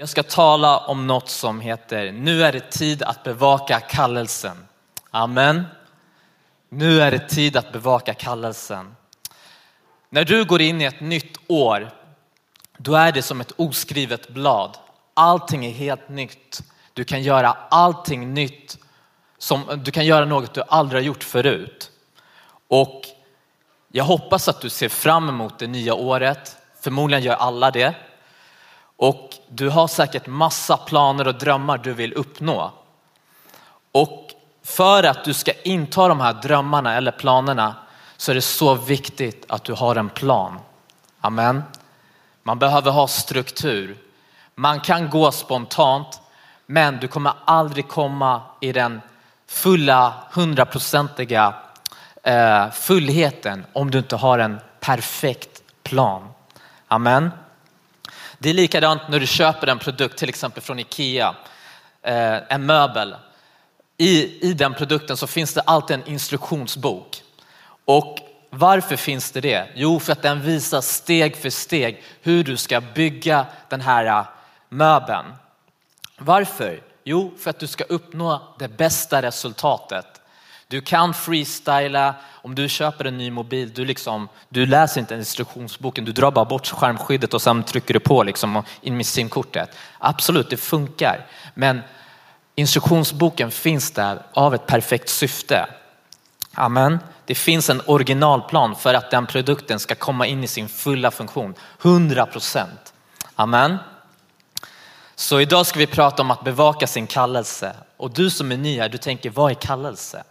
Jag ska tala om något som heter Nu är det tid att bevaka kallelsen. Amen. Nu är det tid att bevaka kallelsen. När du går in i ett nytt år, då är det som ett oskrivet blad. Allting är helt nytt. Du kan göra allting nytt. Som, du kan göra något du aldrig har gjort förut. Och jag hoppas att du ser fram emot det nya året. Förmodligen gör alla det. Och du har säkert massa planer och drömmar du vill uppnå. Och för att du ska inta de här drömmarna eller planerna så är det så viktigt att du har en plan. Amen. Man behöver ha struktur. Man kan gå spontant, men du kommer aldrig komma i den fulla, hundraprocentiga eh, fullheten om du inte har en perfekt plan. Amen. Det är likadant när du köper en produkt, till exempel från Ikea, eh, en möbel. I, I den produkten så finns det alltid en instruktionsbok. Och varför finns det det? Jo, för att den visar steg för steg hur du ska bygga den här eh, möbeln. Varför? Jo, för att du ska uppnå det bästa resultatet. Du kan freestyla, om du köper en ny mobil, du, liksom, du läser inte instruktionsboken, du drar bara bort skärmskyddet och sen trycker du på liksom in med simkortet. Absolut, det funkar. Men instruktionsboken finns där av ett perfekt syfte. Amen. Det finns en originalplan för att den produkten ska komma in i sin fulla funktion. 100 procent. Amen. Så idag ska vi prata om att bevaka sin kallelse. Och du som är ny här, du tänker vad är kallelse?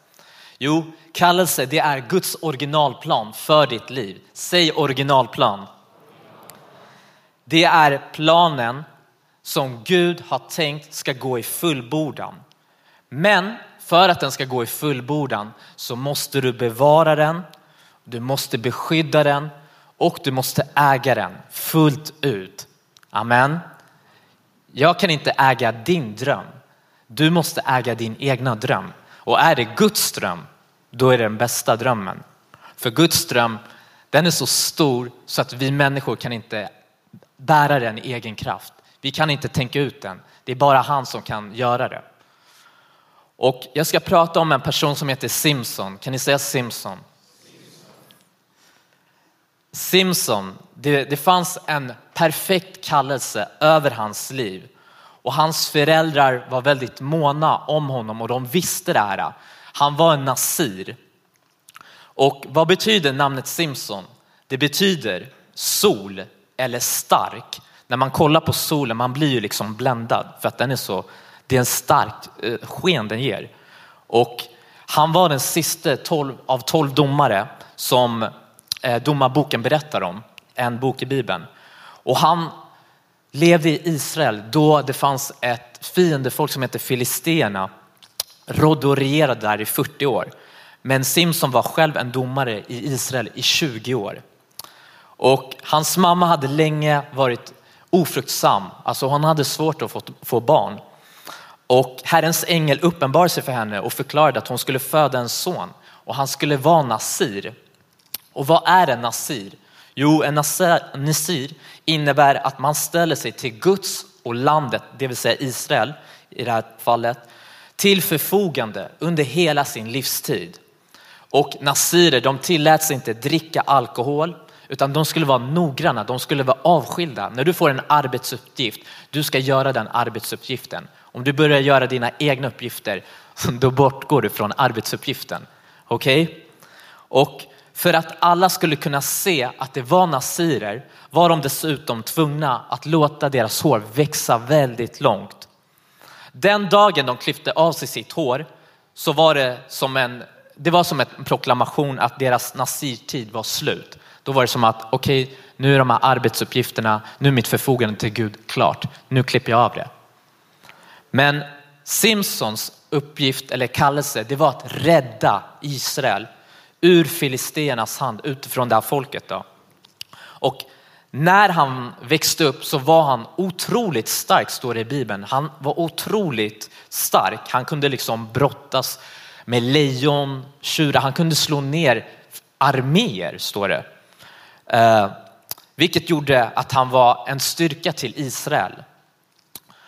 Jo, kallelse det är Guds originalplan för ditt liv. Säg originalplan. Det är planen som Gud har tänkt ska gå i fullbordan. Men för att den ska gå i fullbordan så måste du bevara den, du måste beskydda den och du måste äga den fullt ut. Amen. Jag kan inte äga din dröm. Du måste äga din egna dröm. Och är det Guds dröm, då är det den bästa drömmen. För Guds dröm, den är så stor så att vi människor kan inte bära den i egen kraft. Vi kan inte tänka ut den. Det är bara han som kan göra det. Och jag ska prata om en person som heter Simpson. Kan ni säga Simpson? Simpson, det, det fanns en perfekt kallelse över hans liv och hans föräldrar var väldigt måna om honom och de visste det här. Han var en nasir. Och vad betyder namnet Simpson? Det betyder sol eller stark. När man kollar på solen, man blir ju liksom bländad för att den är så det är en starkt eh, sken den ger. Och han var den sista av tolv domare som eh, domarboken berättar om, en bok i Bibeln. Och han levde i Israel då det fanns ett fiendefolk som hette Filisterna, rådde och regerade där i 40 år. Men Simson var själv en domare i Israel i 20 år. Och hans mamma hade länge varit ofruktsam, alltså hon hade svårt att få, få barn. Och Herrens ängel uppenbarade sig för henne och förklarade att hon skulle föda en son och han skulle vara nasir. Och vad är en nasir? Jo, en nasir innebär att man ställer sig till Guds och landet, det vill säga Israel i det här fallet, till förfogande under hela sin livstid. Och nasirer, de tilläts inte dricka alkohol, utan de skulle vara noggranna, de skulle vara avskilda. När du får en arbetsuppgift, du ska göra den arbetsuppgiften. Om du börjar göra dina egna uppgifter, då bortgår du från arbetsuppgiften. Okej? Okay? Och för att alla skulle kunna se att det var nasirer var de dessutom tvungna att låta deras hår växa väldigt långt. Den dagen de klippte av sig sitt hår så var det som en, det var som en proklamation att deras nasirtid var slut. Då var det som att okej, okay, nu är de här arbetsuppgifterna, nu är mitt förfogande till Gud klart. Nu klipper jag av det. Men Simpsons uppgift eller kallelse, det var att rädda Israel ur filisternas hand utifrån det här folket. Då. Och när han växte upp så var han otroligt stark, står det i Bibeln. Han var otroligt stark. Han kunde liksom brottas med lejon, tjurar. Han kunde slå ner arméer, står det. Eh, vilket gjorde att han var en styrka till Israel.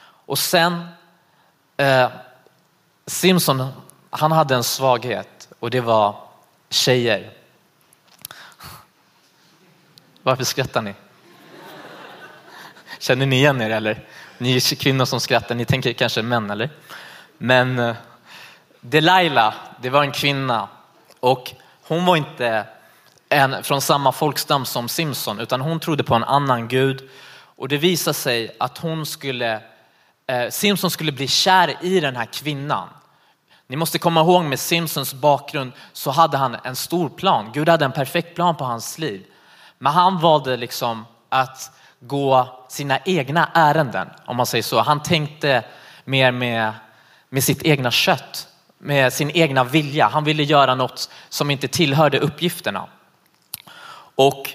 Och sen, eh, Simson, han hade en svaghet och det var tjejer. Varför skrattar ni? Känner ni igen er eller? Ni är kvinnor som skrattar, ni tänker kanske män eller? Men eh, Delilah, det var en kvinna och hon var inte en, från samma folkstam som Simson utan hon trodde på en annan gud och det visade sig att hon skulle, eh, Simson skulle bli kär i den här kvinnan. Ni måste komma ihåg med Simpsons bakgrund så hade han en stor plan. Gud hade en perfekt plan på hans liv. Men han valde liksom att gå sina egna ärenden, om man säger så. Han tänkte mer med, med sitt egna kött, med sin egna vilja. Han ville göra något som inte tillhörde uppgifterna. Och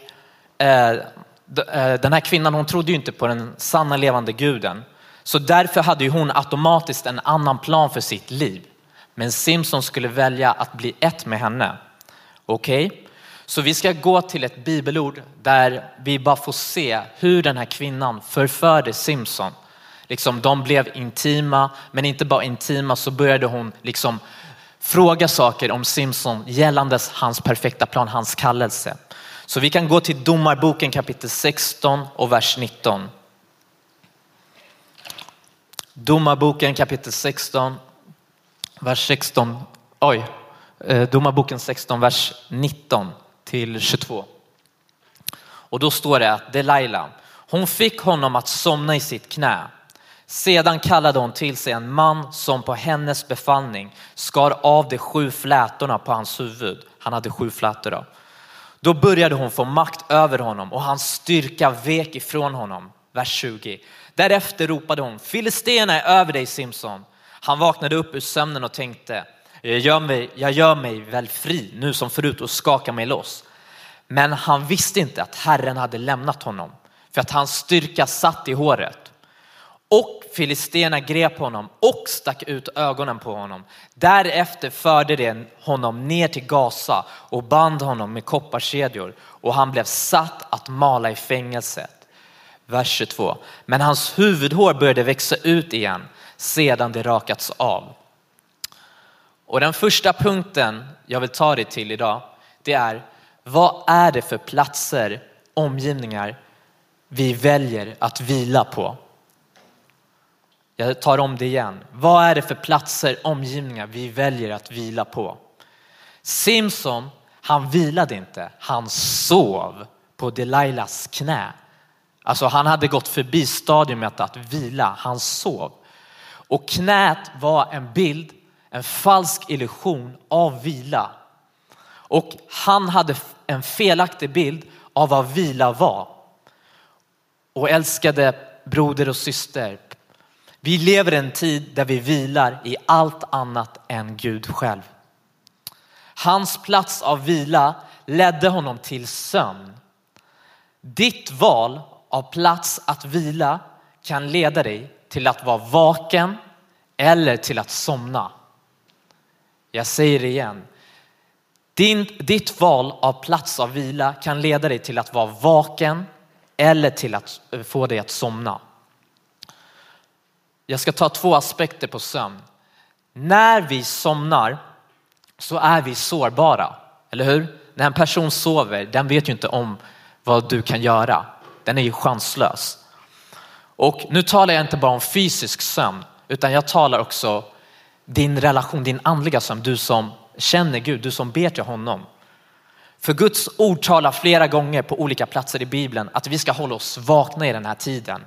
eh, eh den här kvinnan hon trodde ju inte på den sanna levande guden. Så därför hade ju hon automatiskt en annan plan för sitt liv. Men Simson skulle välja att bli ett med henne. Okej? Okay? Så vi ska gå till ett bibelord där vi bara får se hur den här kvinnan förförde Simson. Liksom, de blev intima, men inte bara intima så började hon liksom fråga saker om Simson gällandes hans perfekta plan, hans kallelse. Så vi kan gå till Domarboken kapitel 16 och vers 19. Domarboken kapitel 16, vers 16, oj, eh, Domarboken 16, vers 19 till 22. Och då står det att Delilah, hon fick honom att somna i sitt knä. Sedan kallade hon till sig en man som på hennes befallning skar av de sju flätorna på hans huvud. Han hade sju flätor då. Då började hon få makt över honom och hans styrka vek ifrån honom. Vers 20. Därefter ropade hon, Filisterna är över dig Simson. Han vaknade upp ur sömnen och tänkte, jag gör, mig, jag gör mig väl fri nu som förut och skakar mig loss. Men han visste inte att Herren hade lämnat honom för att hans styrka satt i håret. Och filisterna grep honom och stack ut ögonen på honom. Därefter förde de honom ner till Gaza och band honom med kopparkedjor och han blev satt att mala i fängelset. Vers 22. Men hans huvudhår började växa ut igen sedan det rakats av. Och den första punkten jag vill ta dig till idag, det är vad är det för platser, omgivningar vi väljer att vila på? Jag tar om det igen. Vad är det för platser, omgivningar vi väljer att vila på? Simson, han vilade inte, han sov på Delilahs knä. Alltså han hade gått förbi stadiumet att vila, han sov. Och knät var en bild, en falsk illusion av vila. Och han hade en felaktig bild av vad vila var. Och älskade broder och syster, vi lever i en tid där vi vilar i allt annat än Gud själv. Hans plats av vila ledde honom till sömn. Ditt val av plats att vila kan leda dig till att vara vaken eller till att somna. Jag säger det igen. Din, ditt val av plats av vila kan leda dig till att vara vaken eller till att eh, få dig att somna. Jag ska ta två aspekter på sömn. När vi somnar så är vi sårbara, eller hur? När en person sover, den vet ju inte om vad du kan göra. Den är ju chanslös. Och nu talar jag inte bara om fysisk sömn, utan jag talar också din relation, din andliga sömn, du som känner Gud, du som ber till honom. För Guds ord talar flera gånger på olika platser i Bibeln att vi ska hålla oss vakna i den här tiden.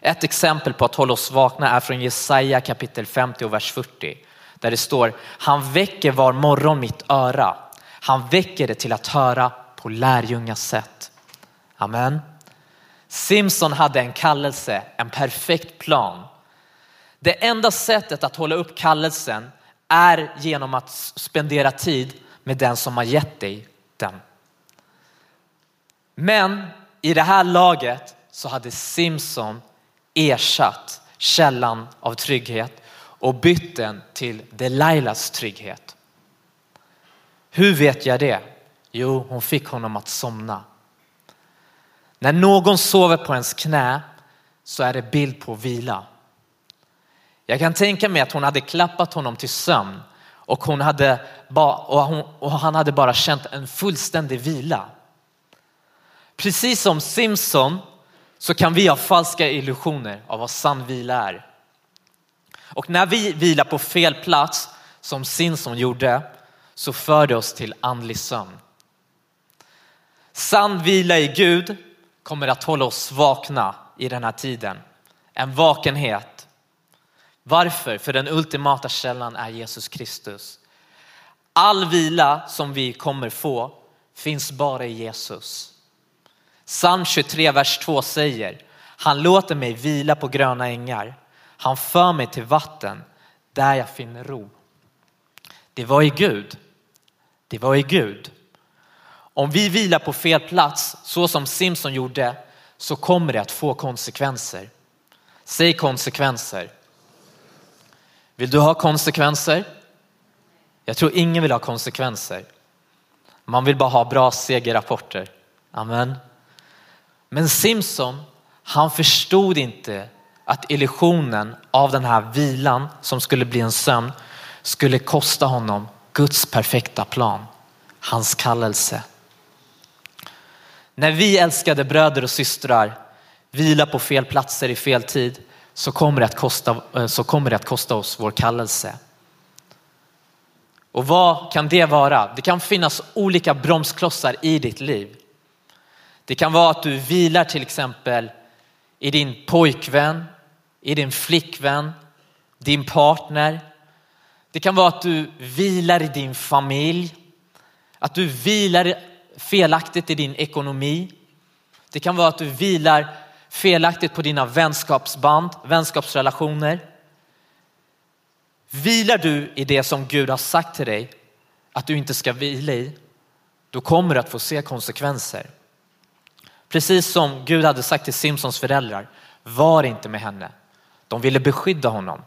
Ett exempel på att hålla oss vakna är från Jesaja kapitel 50 och vers 40. Där det står, han väcker var morgon mitt öra. Han väcker det till att höra på lärjungas sätt. Amen. Simson hade en kallelse, en perfekt plan. Det enda sättet att hålla upp kallelsen är genom att spendera tid med den som har gett dig den. Men i det här laget så hade Simson ersatt källan av trygghet och bytt den till Delilahs trygghet. Hur vet jag det? Jo, hon fick honom att somna. När någon sover på ens knä så är det bild på vila. Jag kan tänka mig att hon hade klappat honom till sömn och, hon hade och, hon, och han hade bara känt en fullständig vila. Precis som Simpson så kan vi ha falska illusioner av vad sann vila är. Och när vi vilar på fel plats, som Simpson gjorde, så för det oss till andlig sömn. Sann vila i Gud kommer att hålla oss vakna i den här tiden. En vakenhet. Varför? För den ultimata källan är Jesus Kristus. All vila som vi kommer få finns bara i Jesus. Psalm 23, vers 2 säger, han låter mig vila på gröna ängar. Han för mig till vatten där jag finner ro. Det var i Gud. Det var i Gud. Om vi vilar på fel plats, så som Simson gjorde, så kommer det att få konsekvenser. Säg konsekvenser. Vill du ha konsekvenser? Jag tror ingen vill ha konsekvenser. Man vill bara ha bra segerrapporter. Amen. Men Simson, han förstod inte att illusionen av den här vilan som skulle bli en sömn skulle kosta honom Guds perfekta plan, hans kallelse. När vi älskade bröder och systrar vilar på fel platser i fel tid så kommer det att kosta, eh, så kommer det att kosta oss vår kallelse. Och vad kan det vara? Det kan finnas olika bromsklossar i ditt liv. Det kan vara att du vilar till exempel i din pojkvän, i din flickvän, din partner. Det kan vara att du vilar i din familj, att du vilar felaktigt i din ekonomi. Det kan vara att du vilar felaktigt på dina vänskapsband, vänskapsrelationer. Vilar du i det som Gud har sagt till dig att du inte ska vila i, då kommer du att få se konsekvenser. Precis som Gud hade sagt till Simpsons föräldrar, var inte med henne. De ville beskydda honom.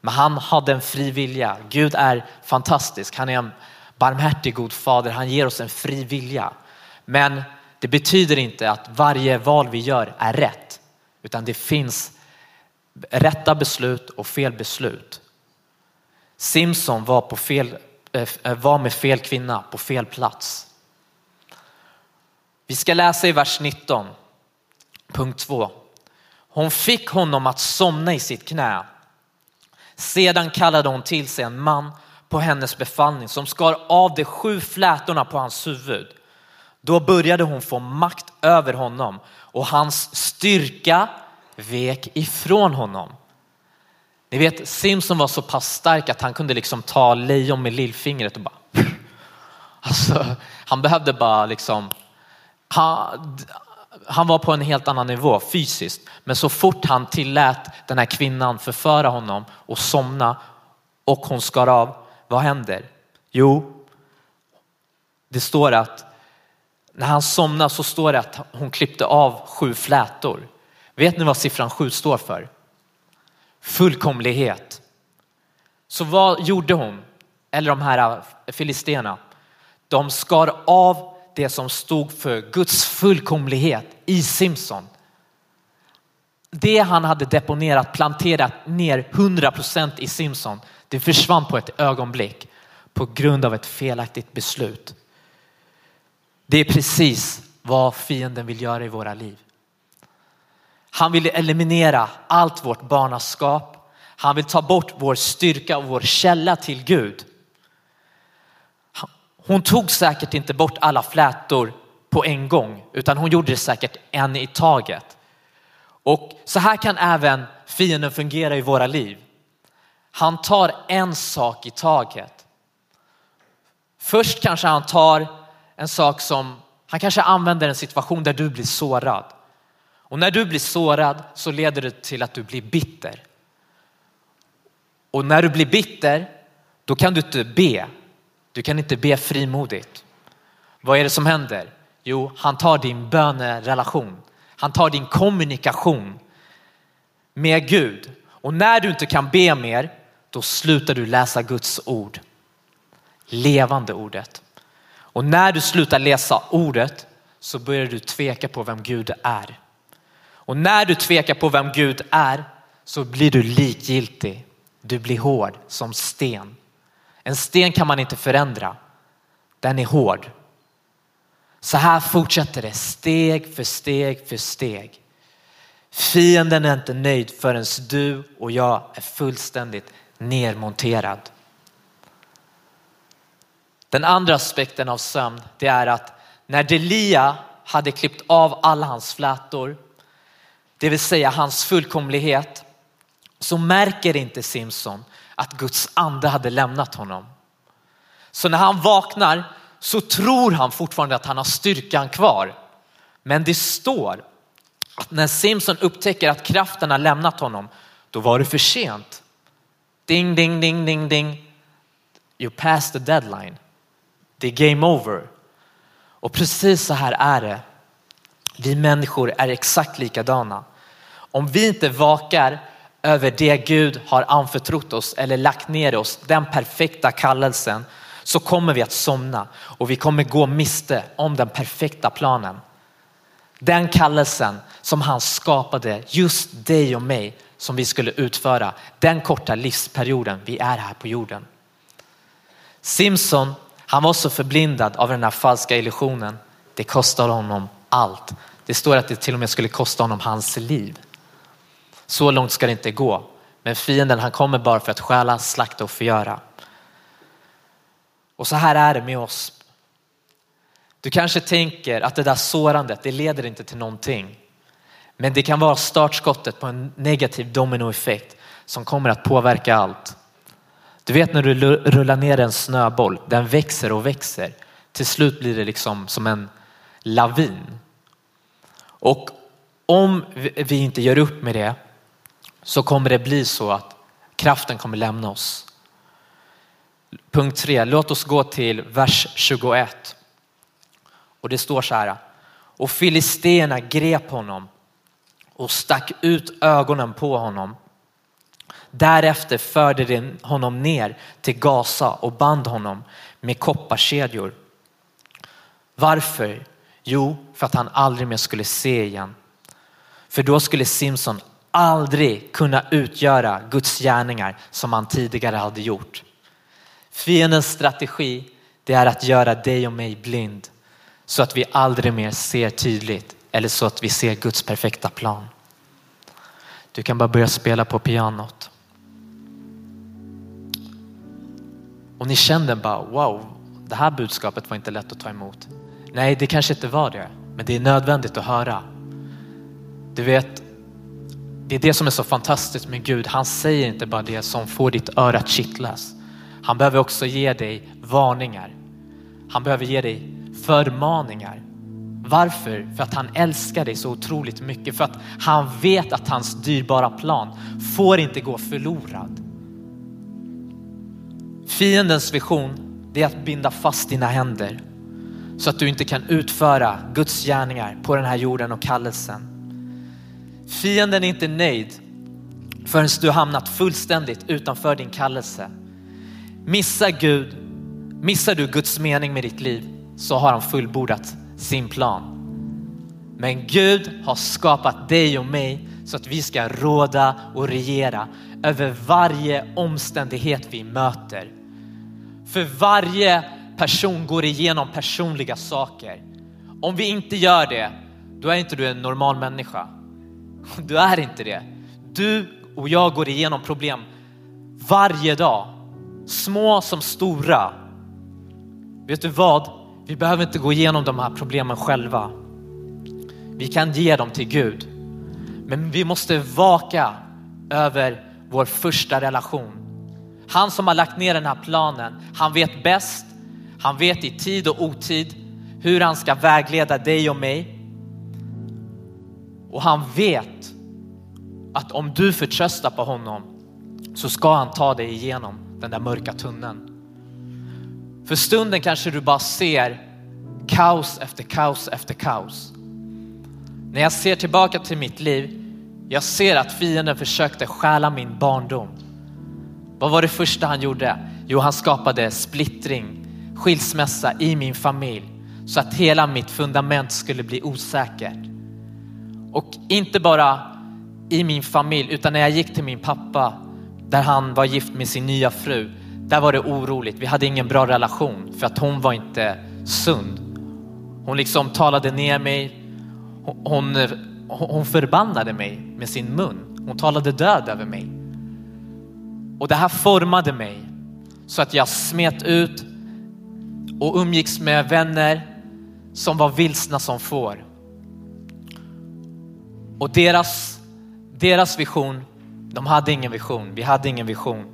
Men han hade en fri vilja. Gud är fantastisk. Han är en barmhärtig god fader. Han ger oss en fri vilja. Men det betyder inte att varje val vi gör är rätt. Utan det finns rätta beslut och fel beslut. Simson var, på fel, eh, eh, var med fel kvinna på fel plats. Vi ska läsa i vers 19, punkt 2. Hon fick honom att somna i sitt knä. Sedan kallade hon till sig en man på hennes befallning som skar av de sju flätorna på hans huvud. Då började hon få makt över honom och hans styrka vek ifrån honom. Ni vet Simson var så pass stark att han kunde liksom ta lejon med lillfingret och bara Alltså, han behövde bara liksom han, han var på en helt annan nivå fysiskt. Men så fort han tillät den här kvinnan förföra honom och somna och hon skar av, vad händer? Jo, det står att när han somnade så står det att hon klippte av sju flätor. Vet ni vad siffran sju står för? Fullkomlighet. Så vad gjorde hon? Eller de här filisterna? De skar av det som stod för Guds fullkomlighet i Simson. Det han hade deponerat, planterat ner 100% i Simson, det försvann på ett ögonblick på grund av ett felaktigt beslut. Det är precis vad fienden vill göra i våra liv. Han vill eliminera allt vårt barnaskap. Han vill ta bort vår styrka och vår källa till Gud. Hon tog säkert inte bort alla flätor på en gång utan hon gjorde det säkert en i taget. Och så här kan även fienden fungera i våra liv. Han tar en sak i taget. Först kanske han tar en sak som, han kanske använder en situation där du blir sårad. Och när du blir sårad så leder det till att du blir bitter. Och när du blir bitter, då kan du inte be du kan inte be frimodigt. Vad är det som händer? Jo, han tar din bönerelation. Han tar din kommunikation med Gud. Och när du inte kan be mer, då slutar du läsa Guds ord. Levande ordet. Och när du slutar läsa ordet så börjar du tveka på vem Gud är. Och när du tvekar på vem Gud är så blir du likgiltig Du blir hård som sten. En sten kan man inte förändra. Den är hård. Så här fortsätter det steg för steg för steg. Fienden är inte nöjd förrän du och jag är fullständigt nermonterad. Den andra aspekten av sömn det är att när Delia hade klippt av alla hans flätor, det vill säga hans fullkomlighet, så märker inte Simson att Guds ande hade lämnat honom. Så när han vaknar så tror han fortfarande att han har styrkan kvar. Men det står att när Simson upptäcker att kraften har lämnat honom, då var det för sent. Ding, ding, ding, ding, ding. You passed the deadline. Det är game over. Och precis så här är det. Vi människor är exakt likadana. Om vi inte vakar över det Gud har anförtrott oss eller lagt ner oss, den perfekta kallelsen, så kommer vi att somna och vi kommer gå miste om den perfekta planen. Den kallelsen som han skapade just dig och mig som vi skulle utföra den korta livsperioden vi är här på jorden. Simson, han var så förblindad av den här falska illusionen. Det kostade honom allt. Det står att det till och med skulle kosta honom hans liv. Så långt ska det inte gå. Men fienden han kommer bara för att stjäla, slakta och förgöra. Och så här är det med oss. Du kanske tänker att det där sårandet, det leder inte till någonting. Men det kan vara startskottet på en negativ dominoeffekt som kommer att påverka allt. Du vet när du rullar ner en snöboll, den växer och växer. Till slut blir det liksom som en lavin. Och om vi inte gör upp med det så kommer det bli så att kraften kommer lämna oss. Punkt 3, låt oss gå till vers 21. Och det står så här. Och filisterna grep honom och stack ut ögonen på honom. Därefter förde de honom ner till Gaza och band honom med kopparkedjor. Varför? Jo, för att han aldrig mer skulle se igen. För då skulle Simson aldrig kunna utgöra Guds gärningar som han tidigare hade gjort. Fiendens strategi det är att göra dig och mig blind så att vi aldrig mer ser tydligt eller så att vi ser Guds perfekta plan. Du kan bara börja spela på pianot. Och ni kände bara wow, det här budskapet var inte lätt att ta emot. Nej, det kanske inte var det, men det är nödvändigt att höra. Du vet, det är det som är så fantastiskt med Gud. Han säger inte bara det som får ditt öra att kittlas. Han behöver också ge dig varningar. Han behöver ge dig förmaningar. Varför? För att han älskar dig så otroligt mycket. För att han vet att hans dyrbara plan får inte gå förlorad. Fiendens vision är att binda fast dina händer så att du inte kan utföra Guds gärningar på den här jorden och kallelsen. Fienden är inte nöjd förrän du hamnat fullständigt utanför din kallelse. Missar Gud, missar du Guds mening med ditt liv så har han fullbordat sin plan. Men Gud har skapat dig och mig så att vi ska råda och regera över varje omständighet vi möter. För varje person går igenom personliga saker. Om vi inte gör det, då är inte du en normal människa. Du är inte det. Du och jag går igenom problem varje dag. Små som stora. Vet du vad? Vi behöver inte gå igenom de här problemen själva. Vi kan ge dem till Gud. Men vi måste vaka över vår första relation. Han som har lagt ner den här planen, han vet bäst. Han vet i tid och otid hur han ska vägleda dig och mig. Och han vet att om du förtröstar på honom så ska han ta dig igenom den där mörka tunneln. För stunden kanske du bara ser kaos efter kaos efter kaos. När jag ser tillbaka till mitt liv, jag ser att fienden försökte stjäla min barndom. Vad var det första han gjorde? Jo, han skapade splittring, skilsmässa i min familj så att hela mitt fundament skulle bli osäkert. Och inte bara i min familj, utan när jag gick till min pappa där han var gift med sin nya fru, där var det oroligt. Vi hade ingen bra relation för att hon var inte sund. Hon liksom talade ner mig. Hon, hon förbannade mig med sin mun. Hon talade död över mig. Och det här formade mig så att jag smet ut och umgicks med vänner som var vilsna som får. Och deras, deras vision, de hade ingen vision, vi hade ingen vision.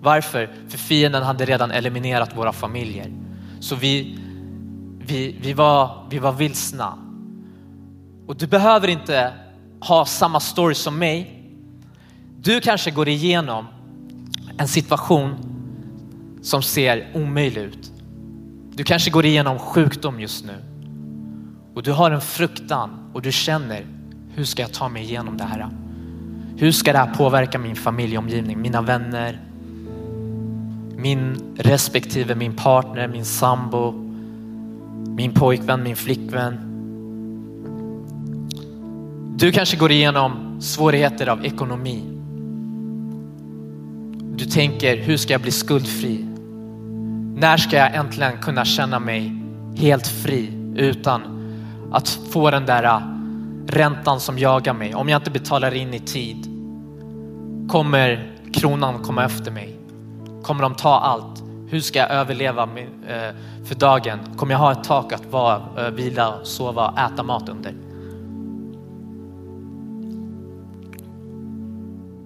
Varför? För fienden hade redan eliminerat våra familjer. Så vi, vi, vi, var, vi var vilsna. Och du behöver inte ha samma story som mig. Du kanske går igenom en situation som ser omöjlig ut. Du kanske går igenom sjukdom just nu och du har en fruktan och du känner hur ska jag ta mig igenom det här? Hur ska det här påverka min familjeomgivning, mina vänner, min respektive min partner, min sambo, min pojkvän, min flickvän. Du kanske går igenom svårigheter av ekonomi. Du tänker, hur ska jag bli skuldfri? När ska jag äntligen kunna känna mig helt fri utan att få den där räntan som jagar mig? Om jag inte betalar in i tid, kommer kronan komma efter mig? Kommer de ta allt? Hur ska jag överleva eh, för dagen? Kommer jag ha ett tak att vara, eh, vila, sova, äta mat under?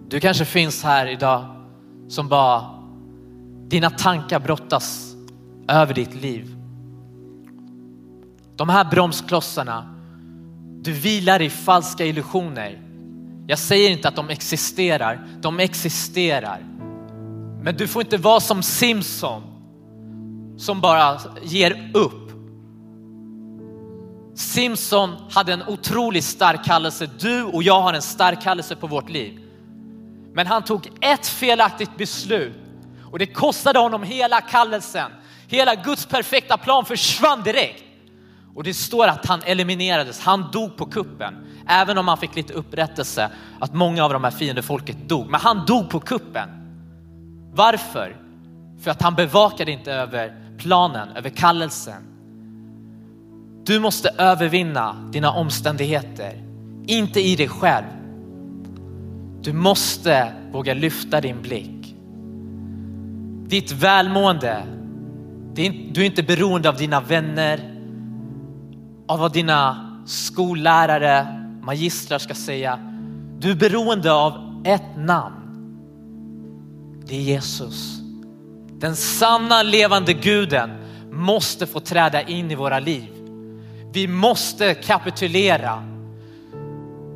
Du kanske finns här idag som bara, dina tankar brottas över ditt liv. De här bromsklossarna, du vilar i falska illusioner. Jag säger inte att de existerar, de existerar. Men du får inte vara som Simpson som bara ger upp. Simpson hade en otroligt stark kallelse. Du och jag har en stark kallelse på vårt liv. Men han tog ett felaktigt beslut och det kostade honom hela kallelsen. Hela Guds perfekta plan försvann direkt. Och det står att han eliminerades, han dog på kuppen. Även om han fick lite upprättelse att många av de här fiendefolket dog. Men han dog på kuppen. Varför? För att han bevakade inte över planen, över kallelsen. Du måste övervinna dina omständigheter, inte i dig själv. Du måste våga lyfta din blick. Ditt välmående, du är inte beroende av dina vänner, av vad dina skollärare, magistrar ska säga. Du är beroende av ett namn. Det är Jesus. Den sanna levande guden måste få träda in i våra liv. Vi måste kapitulera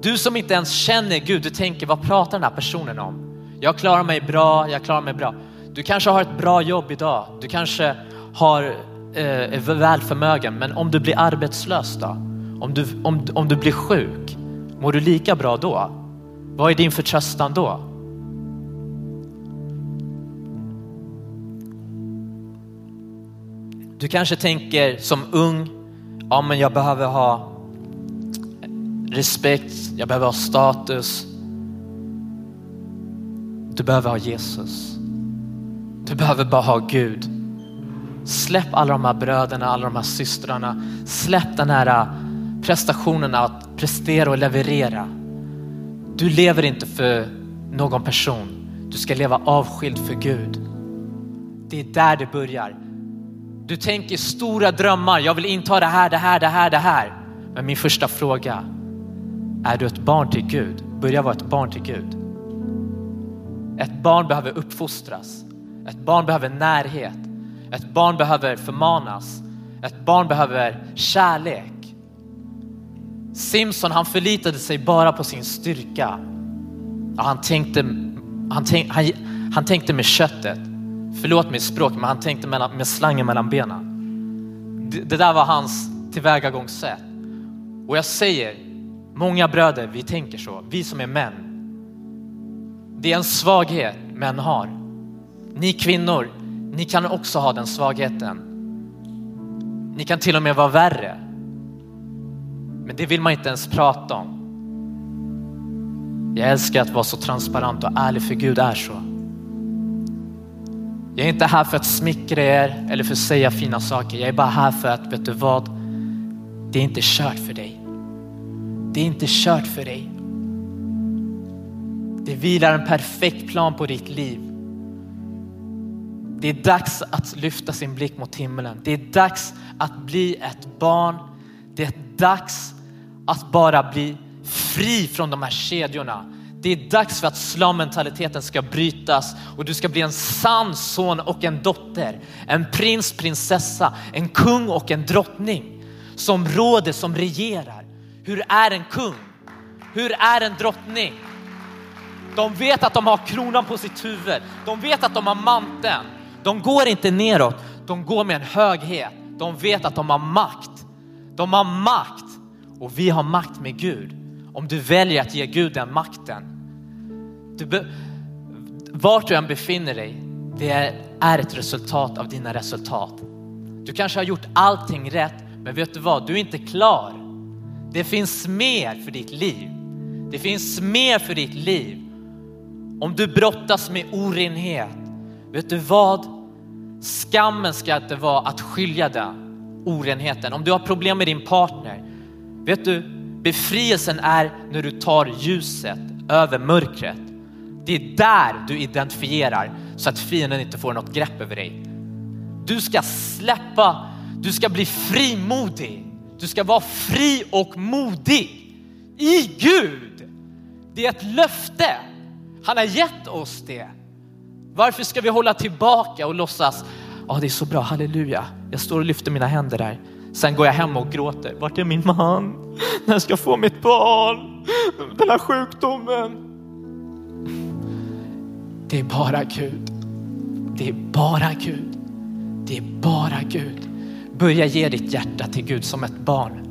du som inte ens känner Gud, du tänker vad pratar den här personen om? Jag klarar mig bra, jag klarar mig bra. Du kanske har ett bra jobb idag. Du kanske har, Eh, eh, är väl förmögen, men om du blir arbetslös då? Om du, om, om du blir sjuk, mår du lika bra då? Vad är din förtröstan då? Du kanske tänker som ung, ja men jag behöver ha respekt, jag behöver ha status. Du behöver ha Jesus. Du behöver bara ha Gud. Släpp alla de här bröderna, alla de här systrarna. Släpp den här äh, prestationen att prestera och leverera. Du lever inte för någon person. Du ska leva avskild för Gud. Det är där det börjar. Du tänker stora drömmar. Jag vill inta det här, det här, det här, det här. Men min första fråga, är du ett barn till Gud? Börja vara ett barn till Gud. Ett barn behöver uppfostras. Ett barn behöver närhet. Ett barn behöver förmanas. Ett barn behöver kärlek. Simson han förlitade sig bara på sin styrka. Han tänkte, han, tänk, han, han tänkte med köttet. Förlåt mitt språk, men han tänkte mellan, med slangen mellan benen. Det, det där var hans tillvägagångssätt. Och jag säger, Många bröder, vi tänker så. Vi som är män. Det är en svaghet män har. Ni kvinnor, ni kan också ha den svagheten. Ni kan till och med vara värre. Men det vill man inte ens prata om. Jag älskar att vara så transparent och ärlig för Gud är så. Jag är inte här för att smickra er eller för att säga fina saker. Jag är bara här för att, vet du vad? Det är inte kört för dig. Det är inte kört för dig. Det vilar en perfekt plan på ditt liv. Det är dags att lyfta sin blick mot himlen. Det är dags att bli ett barn. Det är dags att bara bli fri från de här kedjorna. Det är dags för att slavmentaliteten ska brytas och du ska bli en sann son och en dotter. En prins, prinsessa, en kung och en drottning som råder, som regerar. Hur är en kung? Hur är en drottning? De vet att de har kronan på sitt huvud. De vet att de har manteln. De går inte neråt, de går med en höghet. De vet att de har makt. De har makt och vi har makt med Gud. Om du väljer att ge Gud den makten. Du be, vart du än befinner dig, det är, är ett resultat av dina resultat. Du kanske har gjort allting rätt, men vet du vad? Du är inte klar. Det finns mer för ditt liv. Det finns mer för ditt liv. Om du brottas med orenhet, vet du vad? Skammen ska inte vara att skilja den orenheten. Om du har problem med din partner, vet du, befrielsen är när du tar ljuset över mörkret. Det är där du identifierar så att fienden inte får något grepp över dig. Du ska släppa, du ska bli frimodig. Du ska vara fri och modig i Gud. Det är ett löfte. Han har gett oss det. Varför ska vi hålla tillbaka och låtsas, ja oh, det är så bra, halleluja. Jag står och lyfter mina händer där. Sen går jag hem och gråter. Vart är min man? När ska jag få mitt barn? Den här sjukdomen. Det är bara Gud. Det är bara Gud. Det är bara Gud. Börja ge ditt hjärta till Gud som ett barn.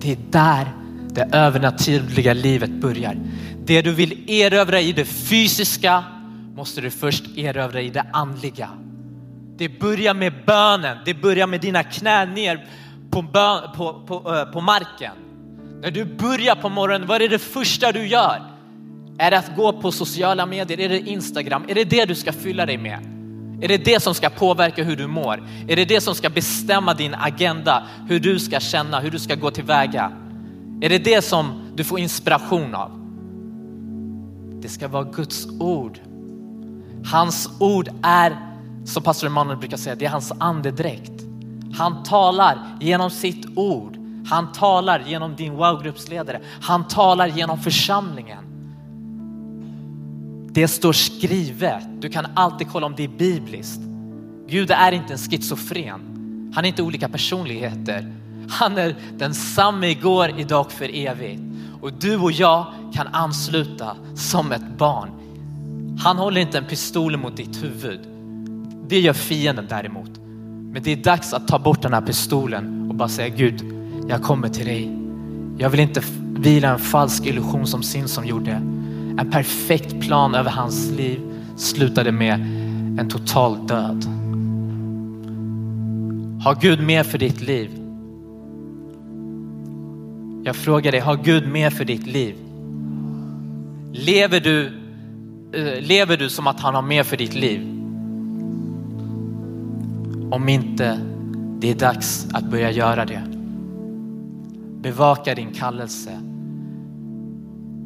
Det är där det övernaturliga livet börjar. Det du vill erövra i det fysiska måste du först erövra i det andliga. Det börjar med bönen, det börjar med dina knän ner på, bön, på, på, på marken. När du börjar på morgonen, vad är det första du gör? Är det att gå på sociala medier? Är det Instagram? Är det det du ska fylla dig med? Är det det som ska påverka hur du mår? Är det det som ska bestämma din agenda? Hur du ska känna, hur du ska gå tillväga? Är det det som du får inspiration av? Det ska vara Guds ord. Hans ord är, som pastor Emanuel brukar säga, det är hans andedräkt. Han talar genom sitt ord. Han talar genom din wow-gruppsledare. Han talar genom församlingen. Det står skrivet. Du kan alltid kolla om det är bibliskt. Gud är inte en schizofren. Han är inte olika personligheter. Han är densamme igår, idag och för evigt. Och du och jag kan ansluta som ett barn. Han håller inte en pistol mot ditt huvud. Det gör fienden däremot. Men det är dags att ta bort den här pistolen och bara säga Gud, jag kommer till dig. Jag vill inte vila en falsk illusion som Simson gjorde. En perfekt plan över hans liv slutade med en total död. Har Gud mer för ditt liv? Jag frågar dig, har Gud mer för ditt liv? Lever du, Eh, lever du som att han har mer för ditt liv? Om inte, det är dags att börja göra det. Bevaka din kallelse.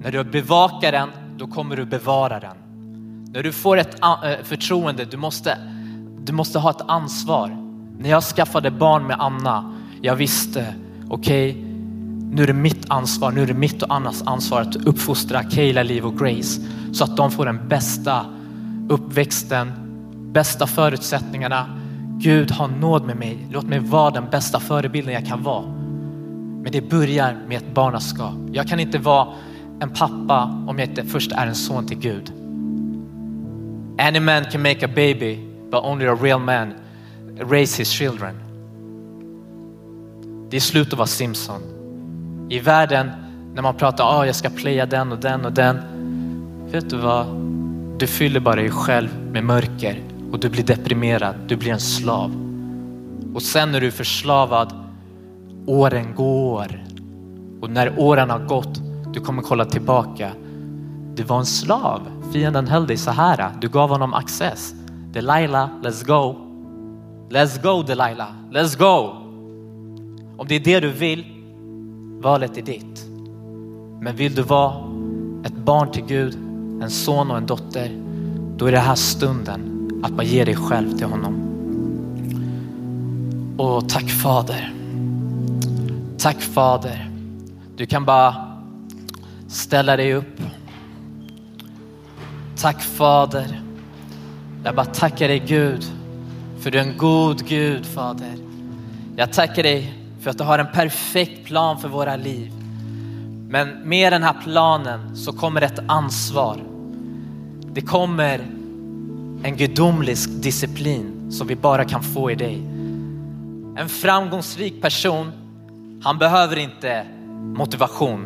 När du bevakar den, då kommer du bevara den. När du får ett eh, förtroende, du måste, du måste ha ett ansvar. När jag skaffade barn med Anna, jag visste, okej, okay, nu är det mitt ansvar, nu är det mitt och Annas ansvar att uppfostra Kayla, Liv och Grace så att de får den bästa uppväxten, bästa förutsättningarna. Gud har nåd med mig. Låt mig vara den bästa förebilden jag kan vara. Men det börjar med ett barnaskap. Jag kan inte vara en pappa om jag inte först är en son till Gud. Any man can make a baby, but only a real man raise his children. Det är slut att vara Simpson. I världen när man pratar, ah, jag ska playa den och den och den. Vet du vad? Du fyller bara dig själv med mörker och du blir deprimerad. Du blir en slav. Och sen när du är förslavad, åren går. Och när åren har gått, du kommer kolla tillbaka. Du var en slav. Fienden höll dig så här. Du gav honom access. Delilah, let's go. Let's go Delilah, let's go. Om det är det du vill, valet är ditt. Men vill du vara ett barn till Gud, en son och en dotter, då är det här stunden att bara ge dig själv till honom. Och tack Fader. Tack Fader. Du kan bara ställa dig upp. Tack Fader. Jag bara tackar dig Gud för du är en god Gud Fader. Jag tackar dig för att du har en perfekt plan för våra liv. Men med den här planen så kommer ett ansvar. Det kommer en gudomlig disciplin som vi bara kan få i dig. En framgångsrik person, han behöver inte motivation.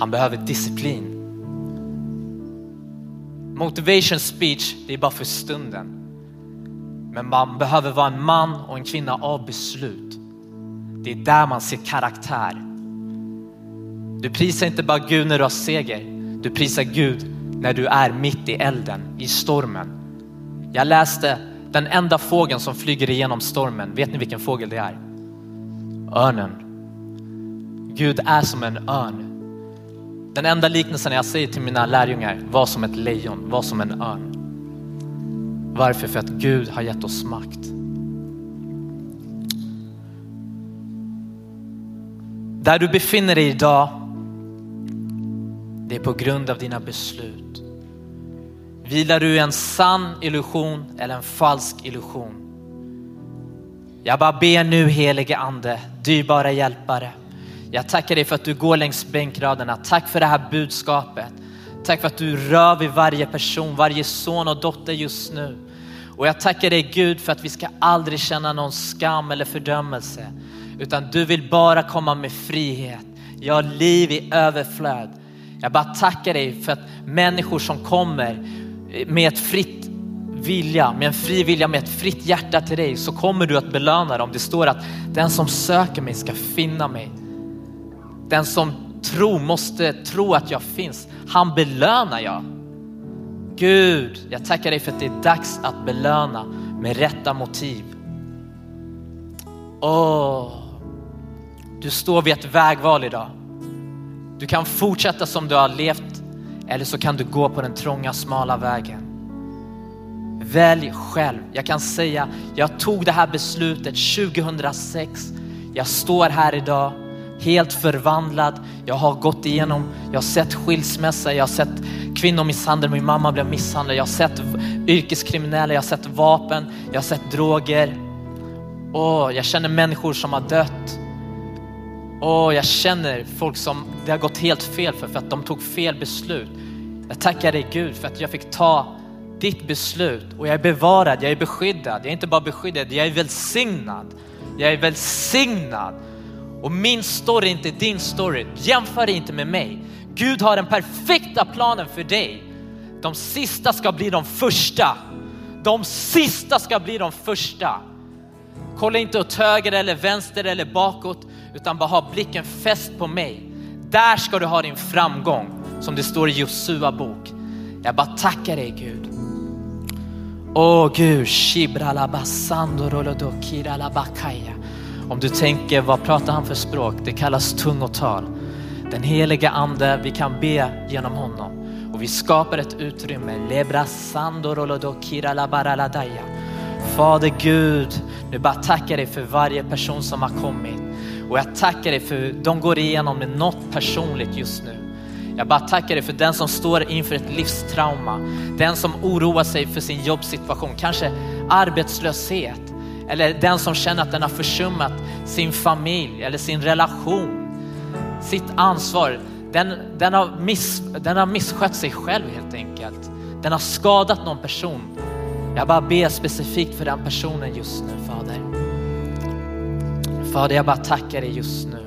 Han behöver disciplin. Motivation speech, det är bara för stunden. Men man behöver vara en man och en kvinna av beslut. Det är där man ser karaktär. Du prisar inte bara Gud när du har seger. Du prisar Gud när du är mitt i elden, i stormen. Jag läste den enda fågeln som flyger igenom stormen. Vet ni vilken fågel det är? Örnen. Gud är som en örn. Den enda liknelsen jag säger till mina lärjungar, var som ett lejon, var som en örn. Varför? För att Gud har gett oss makt. Där du befinner dig idag, det är på grund av dina beslut. Vilar du i en sann illusion eller en falsk illusion? Jag bara ber nu helige ande, dyrbara hjälpare. Jag tackar dig för att du går längs bänkraderna. Tack för det här budskapet. Tack för att du rör vid varje person, varje son och dotter just nu. Och jag tackar dig Gud för att vi ska aldrig känna någon skam eller fördömelse. Utan du vill bara komma med frihet. Jag har liv i överflöd. Jag bara tackar dig för att människor som kommer med ett fritt vilja, med en fri vilja, med ett fritt hjärta till dig så kommer du att belöna dem. Det står att den som söker mig ska finna mig. Den som tror måste tro att jag finns. Han belönar jag. Gud, jag tackar dig för att det är dags att belöna med rätta motiv. Åh, du står vid ett vägval idag. Du kan fortsätta som du har levt eller så kan du gå på den trånga smala vägen. Välj själv. Jag kan säga, jag tog det här beslutet 2006. Jag står här idag helt förvandlad. Jag har gått igenom, jag har sett skilsmässa, jag har sett kvinnomisshandel, min mamma blev misshandlad, jag har sett yrkeskriminella, jag har sett vapen, jag har sett droger. Åh, jag känner människor som har dött. Oh, jag känner folk som det har gått helt fel för, för att de tog fel beslut. Jag tackar dig Gud för att jag fick ta ditt beslut och jag är bevarad, jag är beskyddad. Jag är inte bara beskyddad, jag är välsignad. Jag är välsignad. Och min story är inte din story. Jämför inte med mig. Gud har den perfekta planen för dig. De sista ska bli de första. De sista ska bli de första. Kolla inte åt höger eller vänster eller bakåt utan bara ha blicken fäst på mig. Där ska du ha din framgång som det står i Josua bok. Jag bara tackar dig Gud. Åh oh, Gud, om du tänker, vad pratar han för språk? Det kallas tungotal. Den heliga ande, vi kan be genom honom och vi skapar ett utrymme. Fader Gud, nu bara tackar dig för varje person som har kommit och jag tackar dig för de går igenom något personligt just nu. Jag bara tackar dig för den som står inför ett livstrauma, den som oroar sig för sin jobbsituation, kanske arbetslöshet eller den som känner att den har försummat sin familj eller sin relation, sitt ansvar. Den, den, har miss, den har misskött sig själv helt enkelt. Den har skadat någon person. Jag bara ber specifikt för den personen just nu Fader. Fader, jag bara tackar dig just nu.